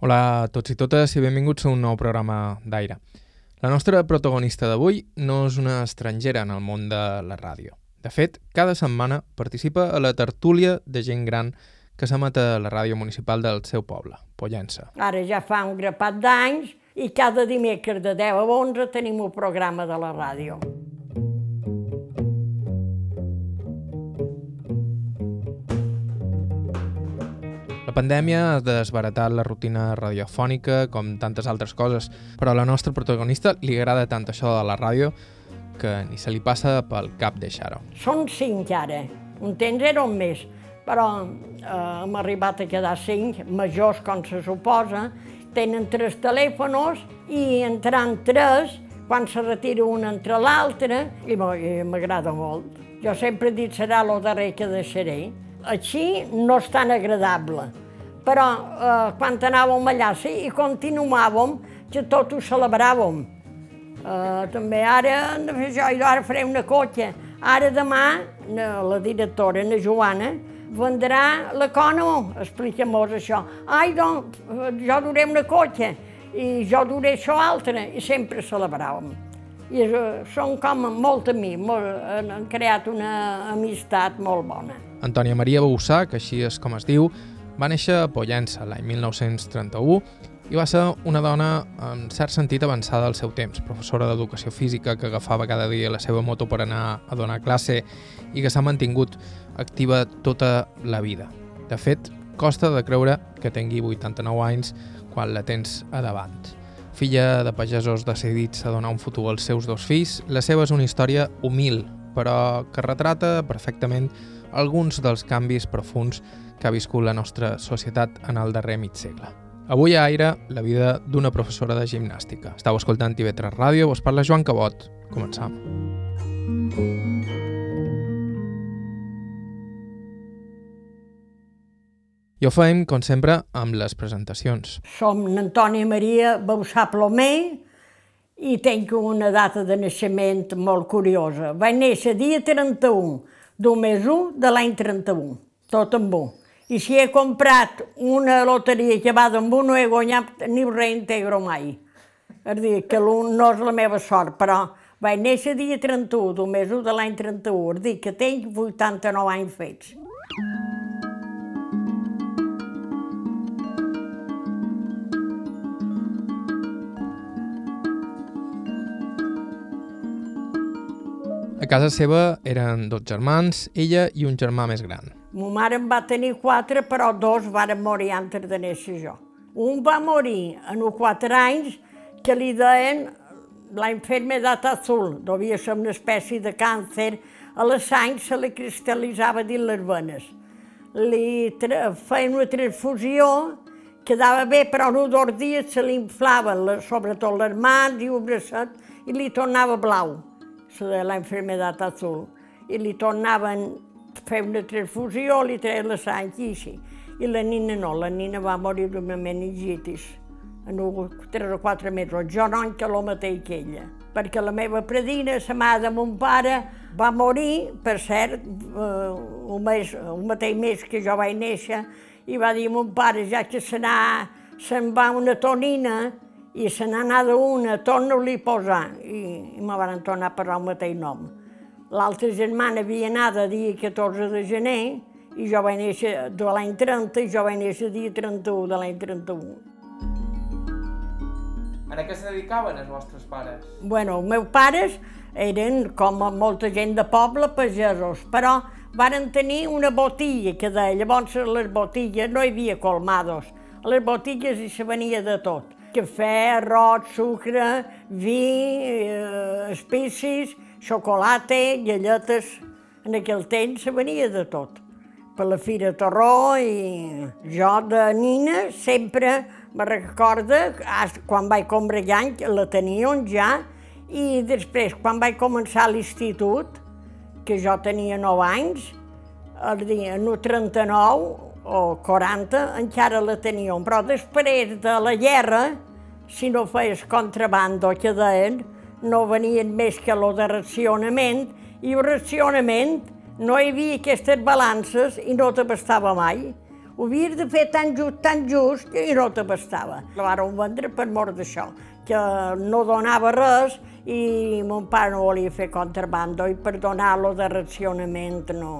Hola a tots i totes i benvinguts a un nou programa d'Aire. La nostra protagonista d'avui no és una estrangera en el món de la ràdio. De fet, cada setmana participa a la tertúlia de gent gran que s'emet a la ràdio municipal del seu poble, Pollença. Ara ja fa un grapat d'anys i cada dimecres de 10 a 11 tenim un programa de la ràdio. La pandèmia ha desbaratat la rutina radiofònica com tantes altres coses, però a la nostra protagonista li agrada tant això de la ràdio que ni se li passa pel cap deixar-ho. Són cinc ara, un temps eren més, però eh, hem arribat a quedar cinc, majors com se suposa, tenen tres telèfons i entrant tres, quan se retira un entre l'altre, i m'agrada molt. Jo sempre he dit serà el darrer que deixaré. Així no és tan agradable, però eh, quan anàvem allà sí, i continuàvem, que tot ho celebràvem. Uh, també ara hem de fer ara faré una cotxa. Ara demà, la directora, na Joana, vendrà la cono, explica-mos això. Ai, doncs, eh, jo duré una cotxa, i jo duré això altre, i sempre celebràvem. I uh, són com molt amics, molt, han creat una amistat molt bona. Antònia Maria Boussà, que així és com es diu, va néixer a Pollença l'any 1931 i va ser una dona en cert sentit avançada al seu temps, professora d'educació física que agafava cada dia la seva moto per anar a donar classe i que s'ha mantingut activa tota la vida. De fet, costa de creure que tingui 89 anys quan la tens a davant. Filla de pagesos decidits a donar un futur als seus dos fills, la seva és una història humil, però que retrata perfectament alguns dels canvis profuns que ha viscut la nostra societat en el darrer mig segle. Avui a Aire, la vida d'una professora de gimnàstica. Estau escoltant TV3 Ràdio, vos parla Joan Cabot. Començam. I ho fem, com sempre, amb les presentacions. Som n'Antònia Maria Bausà Plomer i tinc una data de naixement molt curiosa. Vaig néixer dia 31 d'un mes 1 de l'any 31, tot amb 1. I si he comprat una loteria que va amb un, no he guanyat ni un reintegro mai. És dir, que l'un no és la meva sort, però vaig néixer dia 31 d'un mes 1 de l'any 31, és dir, que tinc 89 anys fets. Casa seva eren dos germans, ella i un germà més gran. Mo mare en va tenir quatre, però dos varen morir antes de néixer jo. Un va morir en uns quatre anys que li deien la enfermedad azul, devia ser una espècie de càncer, a la sang se li cristal·litzava dins les venes. Li feien una transfusió, quedava bé, però en un dos dies se li inflaven, sobretot les mans i un bracet, i li tornava blau, la la enfermedad azul. I li tornaven a fer una transfusió, li treien la sang i així. I la nina no, la nina va morir d'una meningitis en 3 o 4 mesos. Jo no, que el mateix que ella. Perquè la meva predina, la mare de mon pare, va morir, per cert, eh, un, mes, un mateix mes que jo vaig néixer, i va dir mon pare, ja que se n'ha, se'n va una tonina, i se n'ha anada una, torna-li a posar. I, i me van tornar a posar el mateix nom. L'altra germana havia anat a dia 14 de gener, i jo vaig néixer de l'any 30, i jo vaig néixer dia 31 de l'any 31. En què se dedicaven els vostres pares? Bueno, els meus pares eren, com a molta gent de poble, pagesos, però varen tenir una botilla que deia, llavors a les botilles no hi havia colmados, a les botilles hi se venia de tot. Cafè, arròs, sucre, vi, eh, especis, xocolata, galletes. En aquell temps se venia de tot. Per la Fira Torró i jo de nina sempre me recorda, quan vaig comprar any, la teníem ja, i després, quan vaig començar l'institut, que jo tenia 9 anys, el dia no 39 o 40 encara la teníem, però després de la guerra, si no feies contrabando que deien, no venien més que lo de racionament, i el racionament no hi havia aquestes balances i no t'abastava mai. ho havies de fer tan just, tan just, i no t'abastava. La varen vendre per mort d'això, que no donava res i mon pare no volia fer contrabando i per donar-lo de racionament no,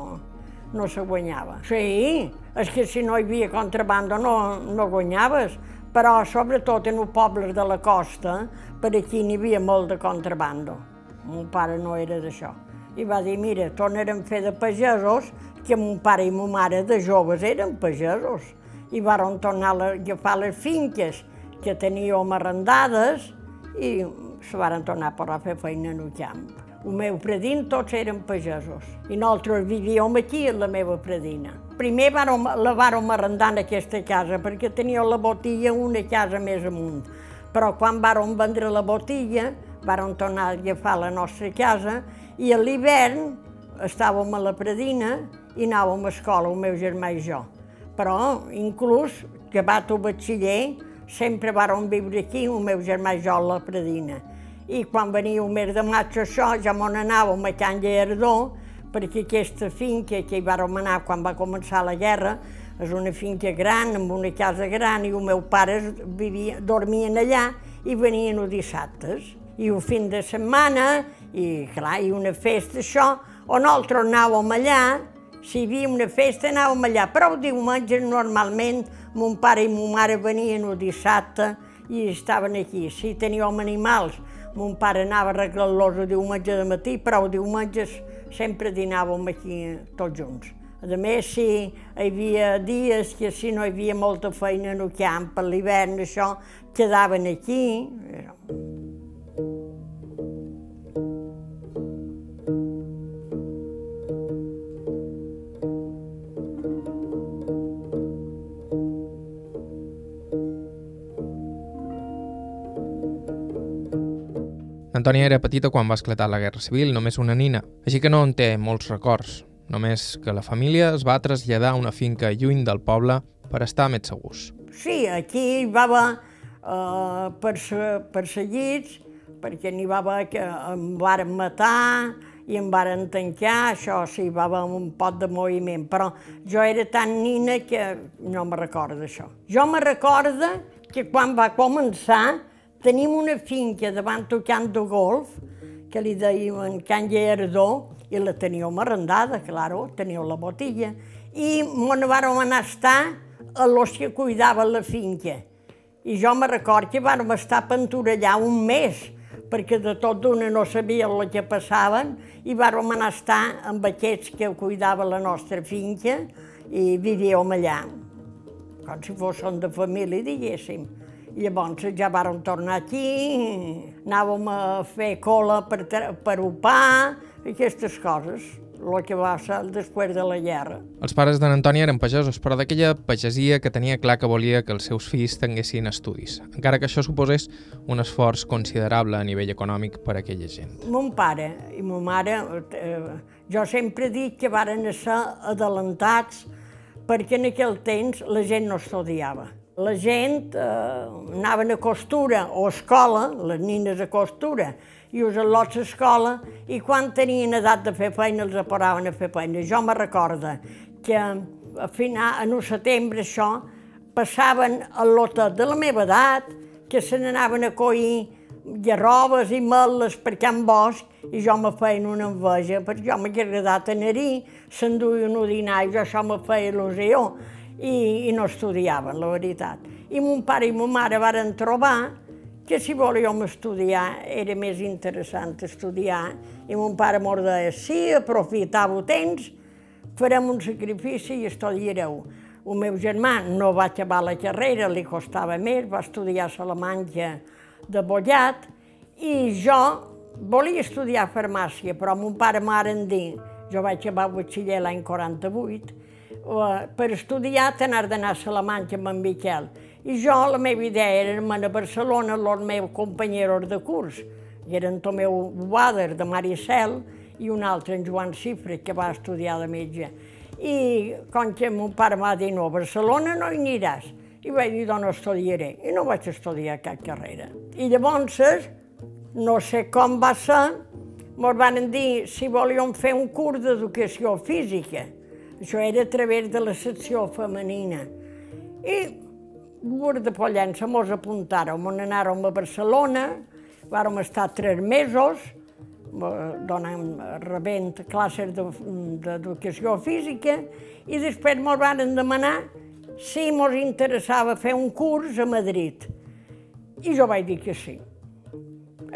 no se guanyava. Sí, és que si no hi havia contrabando no, no guanyaves, però sobretot en els pobles de la costa, per aquí n'hi havia molt de contrabando. Mon pare no era d'això. I va dir, mira, tornarem a fer de pagesos, que mon pare i mon mare de joves eren pagesos. I varen tornar a agafar les finques que teníem arrendades i se varen tornar a fer feina en el camp. El meu predín tots eren pagesos i nosaltres vivíem aquí a la meva predina. Primer vàrem, la vàrem arrendar en aquesta casa perquè tenia la botilla una casa més amunt. Però quan vàrem vendre la botilla, vàrem tornar a agafar la nostra casa i a l'hivern estàvem a la predina i anàvem a escola, el meu germà i jo. Però, inclús, acabat el batxiller, sempre vàrem viure aquí, el meu germà i jo, a la predina i quan venia el mes de maig això ja m'on anàvem a Can Lleiardó, perquè aquesta finca que hi vàrem anar quan va començar la guerra és una finca gran, amb una casa gran, i el meu pare vivia, dormien allà i venien els dissabtes. I el fin de setmana, i clar, i una festa, això, on nosaltres anàvem allà, si hi havia una festa anàvem allà, però el diumenge normalment mon pare i mon mare venien el dissabte i estaven aquí. Si teníem animals, Mon pare anava a arreglar-los el diumenge de matí, però el diumenges sempre dinàvem aquí tots junts. A més, si hi havia dies que si no hi havia molta feina el camp, per l'hivern, això, quedaven aquí. Antònia era petita quan va esclatar la Guerra Civil, només una nina, així que no en té molts records, només que la família es va traslladar a una finca lluny del poble per estar més segurs. Sí, aquí hi va haver uh, perseguits, perquè n'hi va haver que em varen matar i em varen tancar, això sí, va haver un pot de moviment, però jo era tan nina que no me recordo això. Jo me recordo que quan va començar Tenim una finca davant del camp de golf, que li deien Can Lleardó, i la teníem arrendada, claro, teníeu la botilla, i m'on vàrem anar a estar a los que cuidaven la finca. I jo me record que vàrem estar a un mes, perquè de tot d'una no sabia el que passaven, i vàrem anar a estar amb aquests que cuidaven la nostra finca i vivíem allà, com si fossin de família, diguéssim. Llavors ja vàrem tornar aquí, anàvem a fer cola per, per upar, aquestes coses, el que va ser després de la guerra. Els pares d'en Antònia eren pagesos, però d'aquella pagesia que tenia clar que volia que els seus fills tinguessin estudis, encara que això suposés un esforç considerable a nivell econòmic per a aquella gent. Mon pare i ma mare, eh, jo sempre dic que varen ser adelantats perquè en aquell temps la gent no estudiava la gent eh, anaven a costura o a escola, les nines a costura, i us al·lots a escola, i quan tenien edat de fer feina els aparaven a fer feina. Jo me recordo que a final, en el setembre això, passaven a lotet de la meva edat, que se n'anaven a coir garrobes i meles per Can Bosc i jo me feien una enveja, perquè jo m'he agradat anar-hi, s'enduien un dinar i jo això me feia il·lusió i, i no estudiaven, la veritat. I mon pare i mon mare varen trobar que si volíem estudiar era més interessant estudiar i mon pare m'ho deia, sí, aprofitava temps, farem un sacrifici i estudiareu. El meu germà no va acabar la carrera, li costava més, va estudiar a Salamanca de Bollat i jo volia estudiar farmàcia, però mon pare m'ha dir, jo vaig acabar el batxiller l'any 48, per estudiar t'anar d'anar a Salamanca amb en Miquel. I jo, la meva idea era anar a Barcelona amb els meus companyeros de curs, que eren Tomeu Boader, de Maricel, i un altre, en Joan Cifre, que va estudiar de metge. I com que mon pare m'ha dit, no, a Barcelona no hi aniràs. I vaig dir, doncs estudiaré. I no vaig estudiar cap carrera. I llavors, no sé com va ser, ens van dir si volíem fer un curs d'educació física Això era a través de la secció femenina. I Guard de Pollença mos apuntàrem, on anàrem a Barcelona, vàrem estar tres mesos, donant, rebent classes d'educació física, i després mos van demanar si mos interessava fer un curs a Madrid. I jo vaig dir que sí.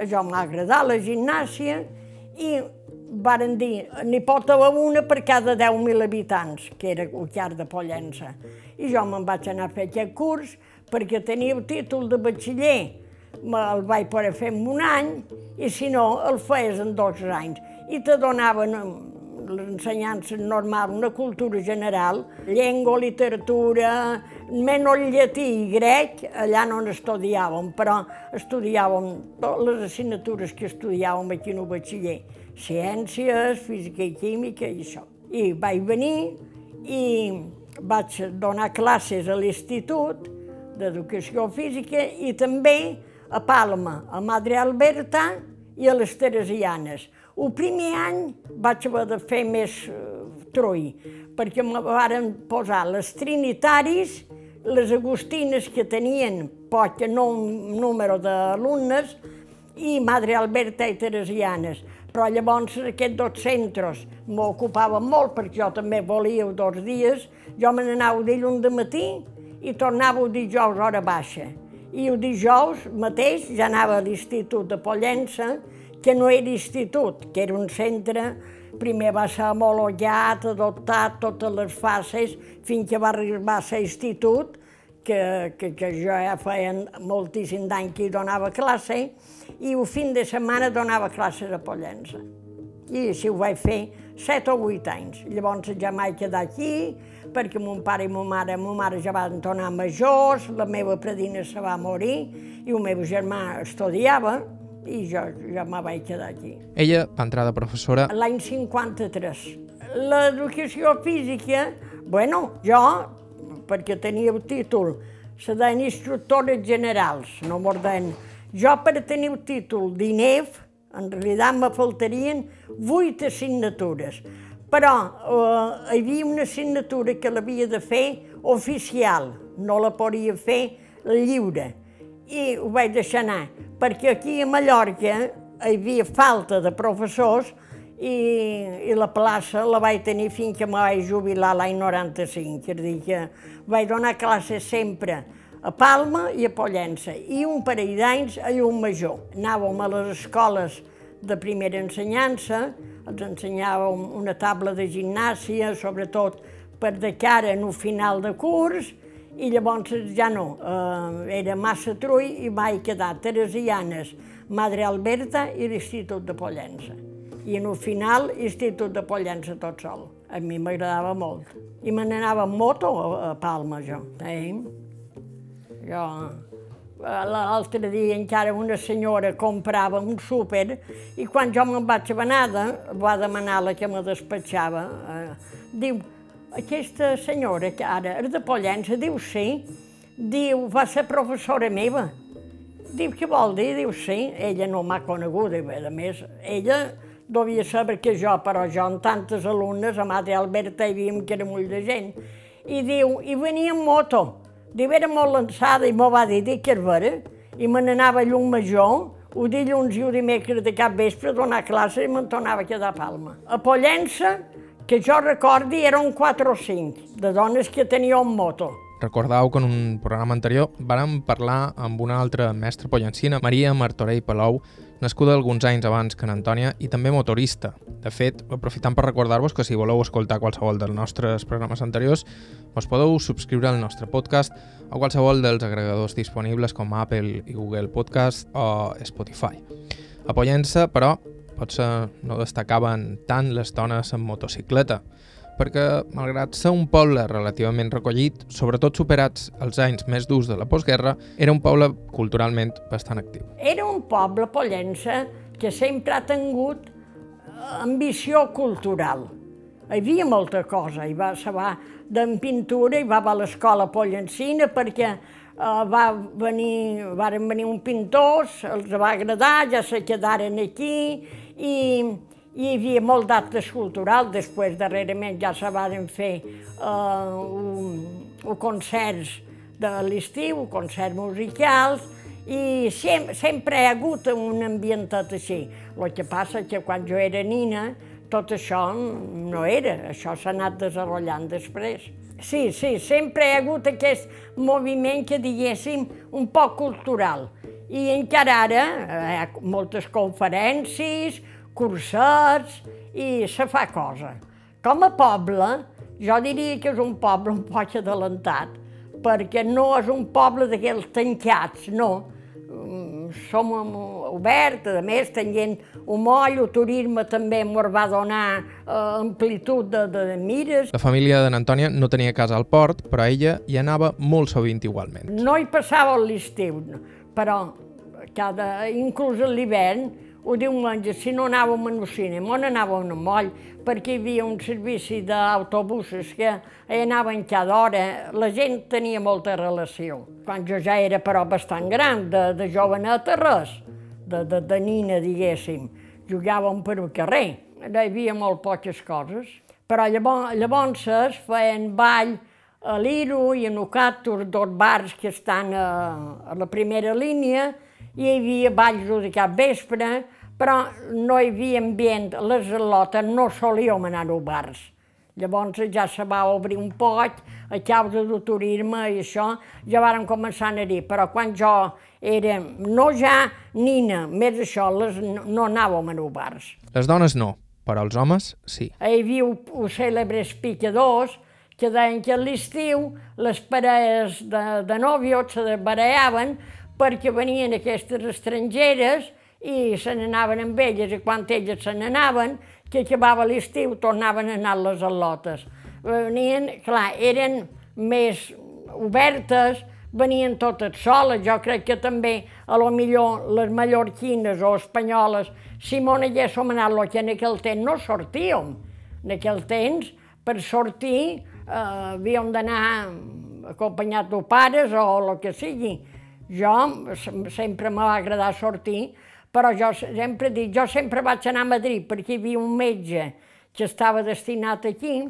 Això m'ha agradat, la gimnàsia, i varen dir, n'hi pot haver una per cada 10.000 habitants, que era el llar de Pollença. I jo me'n vaig anar a fer aquest curs perquè tenia el títol de batxiller. El vaig poder fer en un any i si no el feies en dos anys. I te donaven l'ensenyança normal, una cultura general, llengua, literatura, menys llatí i grec, allà no n'estudiàvem, però estudiàvem les assignatures que estudiàvem aquí en el batxiller, ciències, física i química i això. I vaig venir i vaig donar classes a l'institut d'educació física i també a Palma, a Madre Alberta i a les Teresianes. El primer any vaig haver de fer més uh, troi, perquè me varen posar les trinitaris, les agustines que tenien poc número d'alumnes, i Madre Alberta i Teresianes. Però llavors aquests dos centres m'ocupaven molt, perquè jo també volia dos dies. Jo me n'anava dilluns de matí i tornava el dijous hora baixa. I el dijous mateix ja anava a l'Institut de Pollença, que no era institut, que era un centre, primer va ser homologat, adoptat totes les fases, fins que va arribar a ser institut, que, que, que jo ja feia moltíssim d'any que hi donava classe, i el fin de setmana donava classes a Pollença. I així ho vaig fer set o vuit anys. Llavors ja m'he quedat aquí, perquè mon pare i mon mare, mon mare ja van tornar majors, la meva predina se va morir, i el meu germà estudiava, i jo ja me vaig quedar aquí. Ella va entrar de professora... L'any 53. L'educació física, bueno, jo, perquè tenia el títol, se deien instructores generals, no m'orden. Jo, per tenir el títol d'INEF, en realitat me faltarien vuit assignatures, però eh, hi havia una assignatura que l'havia de fer oficial, no la podia fer lliure. I ho vaig deixar anar, perquè aquí a Mallorca hi havia falta de professors i, i la plaça la vaig tenir fins que me vaig jubilar l'any 95, és a dir, que vaig donar classes sempre a Palma i a Pollença, i un parell d'anys a Llum Major. Anàvem a les escoles de primera ensenyança, els ensenyàvem una taula de gimnàsia, sobretot per de cara en el final de curs, i llavors ja no, eh, era massa trull i vaig quedar Teresianes, Madre Alberta i l'Institut de Pollença. I en el final, Institut de Pollença tot sol. A mi m'agradava molt. I me n'anava amb moto a Palma, jo. Eh? Jo... L'altre dia encara una senyora comprava un súper i quan jo me'n vaig a Benada va demanar la que me despatxava. Eh, diu, aquesta senyora, que ara és de Pollença, diu sí, diu, va ser professora meva. Diu, què vol dir? Diu, sí, ella no m'ha conegut, i a més, ella devia saber que jo, però jo amb tantes alumnes, a Mare Alberta hi havíem que era molt de gent, i diu, i venia en moto, diu, era molt lançada, i m'ho va dir, és vera, i me n'anava a Llum Major, o dilluns i o dimecres de cap vespre a donar classe i me'n tornava a quedar a Palma. A Pollença que jo recordi eren 4 o 5 de dones que tenia un moto. Recordau que en un programa anterior vàrem parlar amb una altra mestra pollencina, Maria Martorell Palou, nascuda alguns anys abans que en Antònia i també motorista. De fet, aprofitant per recordar-vos que si voleu escoltar qualsevol dels nostres programes anteriors, us podeu subscriure al nostre podcast a qualsevol dels agregadors disponibles com Apple i Google Podcast o Spotify. Apoyant-se, però, potser no destacaven tant les dones en motocicleta, perquè, malgrat ser un poble relativament recollit, sobretot superats els anys més durs de la postguerra, era un poble culturalment bastant actiu. Era un poble, Pollença, que sempre ha tingut ambició cultural. Hi havia molta cosa, hi va, se va d'en pintura, i va a l'escola pollencina perquè uh, va venir, varen venir un pintors, els va agradar, ja se quedaren aquí, i, hi havia molt d'actes culturals, després darrerament ja se van fer uh, un, un concerts de l'estiu, concerts musicals, i sem sempre hi ha hagut un ambientat així. El que passa que quan jo era nina, tot això no era, això s'ha anat desenvolupant després. Sí, sí, sempre hi ha hagut aquest moviment que diguéssim un poc cultural. I encara ara hi ha moltes conferències, cursets i se fa cosa. Com a poble, jo diria que és un poble un poc adelantat, perquè no és un poble d'aquells tancats, no. Mm, som oberts, a més tenint un moll, el turisme també ens va donar eh, amplitud de, de mires. La família d'en Antònia no tenia casa al port, però ella hi anava molt sovint igualment. No hi passava l'estiu, però cada, inclús l'hivern, o diumenge, si no anàvem al cinema, on anàvem al moll, perquè hi havia un servici d'autobusos que anaven cada hora, la gent tenia molta relació. Quan jo ja era però bastant gran, de, de joveneta res, de, de, de nina, diguéssim, jugàvem per un carrer, hi havia molt poques coses, però llavors, llavors es feien ball a l'Iro i a Nucatur, dos bars que estan a, a la primera línia, hi havia balls de cap vespre, però no hi havia ambient, les al·lotes no solíem anar a bars. Llavors ja se va obrir un poc, a causa del turisme i això, ja varen començar a anar-hi, però quan jo era, no ja nina, més això, les, no anàvem a bars. Les dones no, però els homes sí. Hi havia els cèlebres picadors, que deien que a l'estiu les parelles de, de nòvios se barallaven perquè venien aquestes estrangeres i se n'anaven amb elles, i quan elles se n'anaven, que acabava l'estiu, tornaven a anar les al·lotes. Venien, clar, eren més obertes, venien totes soles, jo crec que també, a lo millor, les mallorquines o espanyoles, Simona ja som anat lo que en aquell temps no sortíem. En aquell temps, per sortir, eh, havíem d'anar acompanyat de pares o el que sigui. Jo sempre m'ha agradat sortir, però jo sempre dic, jo sempre vaig anar a Madrid perquè hi havia un metge que estava destinat aquí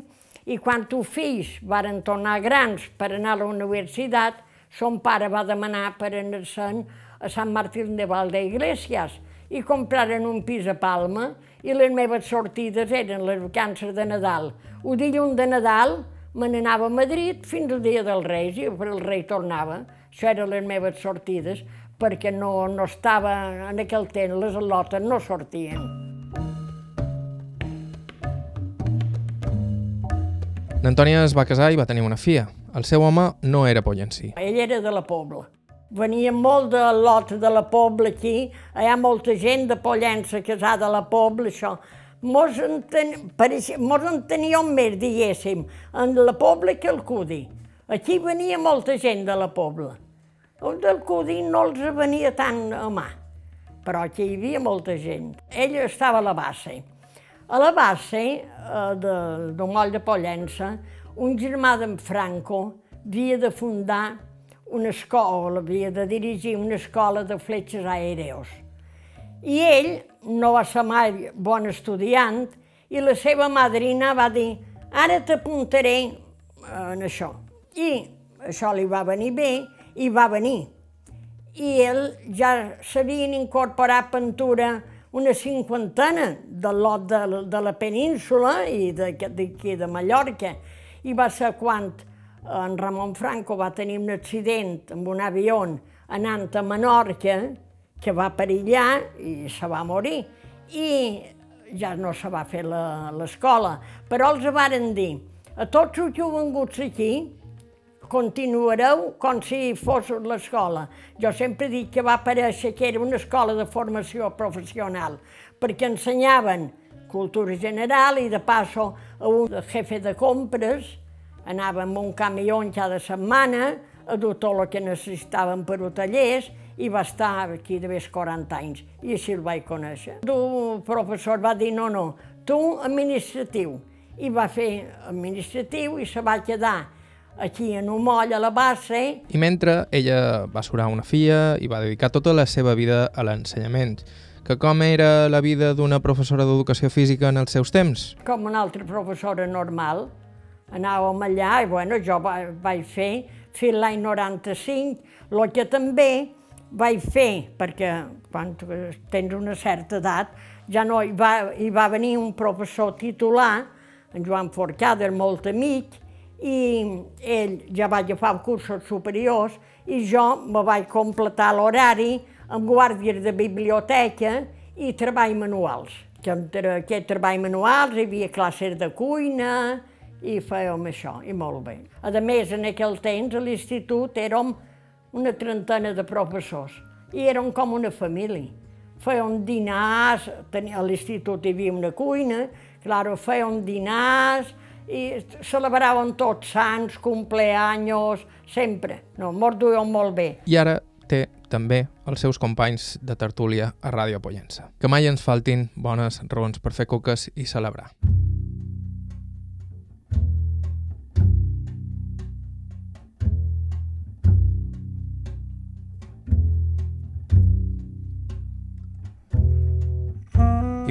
i quan tu fills varen tornar grans per anar a la universitat, son pare va demanar per anar-se'n a Sant Martín de Valdeiglesias i compraren un pis a Palma i les meves sortides eren les vacances de Nadal. El dilluns de Nadal me n'anava a Madrid fins al dia del Reis i el rei tornava. Això eren les meves sortides, perquè no, no estava, en aquell temps les al·lotes no sortien. N'Antònia es va casar i va tenir una filla. El seu home no era pollencí. Ell era de la Pobla. Venia molt de lot de la Pobla aquí, hi ha molta gent de Pollença casada a la Pobla, això. Mos en, ten, pareixia, mos en teníem més, diguéssim, en la Pobla que el Cudi. Aquí venia molta gent de la Pobla. El del Codí no els venia tant a mà, però aquí hi havia molta gent. Ell estava a la base. A la base eh, de, del moll de Pollença, un germà d'en Franco havia de fundar una escola, havia de dirigir una escola de fletxes aèreos. I ell no va ser mai bon estudiant i la seva madrina va dir ara t'apuntaré en això. I això li va venir bé i va venir. I ell ja s'havien incorporat pintura una cinquantena de lot de, de la península i d'aquí de, de Mallorca. I va ser quan en Ramon Franco va tenir un accident amb un avió anant a Menorca, que va perillar i se va morir. I ja no se va fer l'escola. Però els varen dir, a tots els jovenguts aquí, continuareu com si fos l'escola. Jo sempre dic que va aparèixer que era una escola de formació professional, perquè ensenyaven cultura general i de passo a un jefe de compres anava amb un camió cada setmana a dur tot el que necessitaven per a tallers i va estar aquí de més 40 anys i així el vaig conèixer. El professor va dir no, no, tu administratiu i va fer administratiu i se va quedar aquí en un moll a la base. I mentre ella va surar una filla i va dedicar tota la seva vida a l'ensenyament. que com era la vida d'una professora d'educació física en els seus temps? Com una altra professora normal. Anàvem allà i bueno, jo vaig fer fins l'any 95, el que també vaig fer, perquè quan tens una certa edat ja no hi va, hi va venir un professor titular, en Joan Forcada, molt amic, i ell ja va agafar cursos superiors i jo me vaig completar l'horari amb guàrdies de biblioteca i treball manuals. Que entre aquest treball manuals hi havia classes de cuina i fèiem això, i molt bé. A més, en aquell temps a l'institut érem una trentena de professors i érem com una família. Fèiem dinars, a l'institut hi havia una cuina, claro, fèiem dinars, i celebraven tots sants, compleanyos, sempre. No, mos duien molt bé. I ara té també els seus companys de tertúlia a Ràdio Pollença. Que mai ens faltin bones raons per fer coques i celebrar.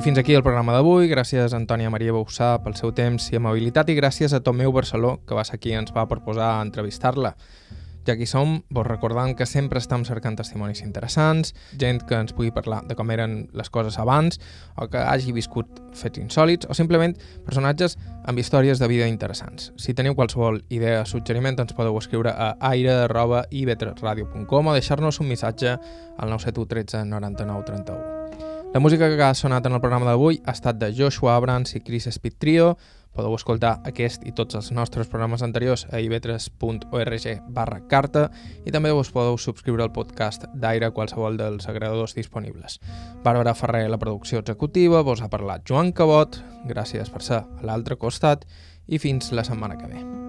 Fins aquí el programa d'avui. Gràcies a Antònia Maria Boussà pel seu temps i amabilitat i gràcies a Tomeu Barceló, que va ser qui ens va proposar entrevistar-la. Ja hi som, vos recordant que sempre estem cercant testimonis interessants, gent que ens pugui parlar de com eren les coses abans, o que hagi viscut fets insòlids, o simplement personatges amb històries de vida interessants. Si teniu qualsevol idea o suggeriment, ens podeu escriure a aire.ivetresradio.com o deixar-nos un missatge al 971 13 99 31. La música que ha sonat en el programa d'avui ha estat de Joshua Abrams i Chris Speed Trio. Podeu escoltar aquest i tots els nostres programes anteriors a ivetres.org barra carta i també us podeu subscriure al podcast d'Aire a qualsevol dels agregadors disponibles. Bàrbara Ferrer, la producció executiva, vos ha parlat Joan Cabot, gràcies per ser a l'altre costat i fins la setmana que ve.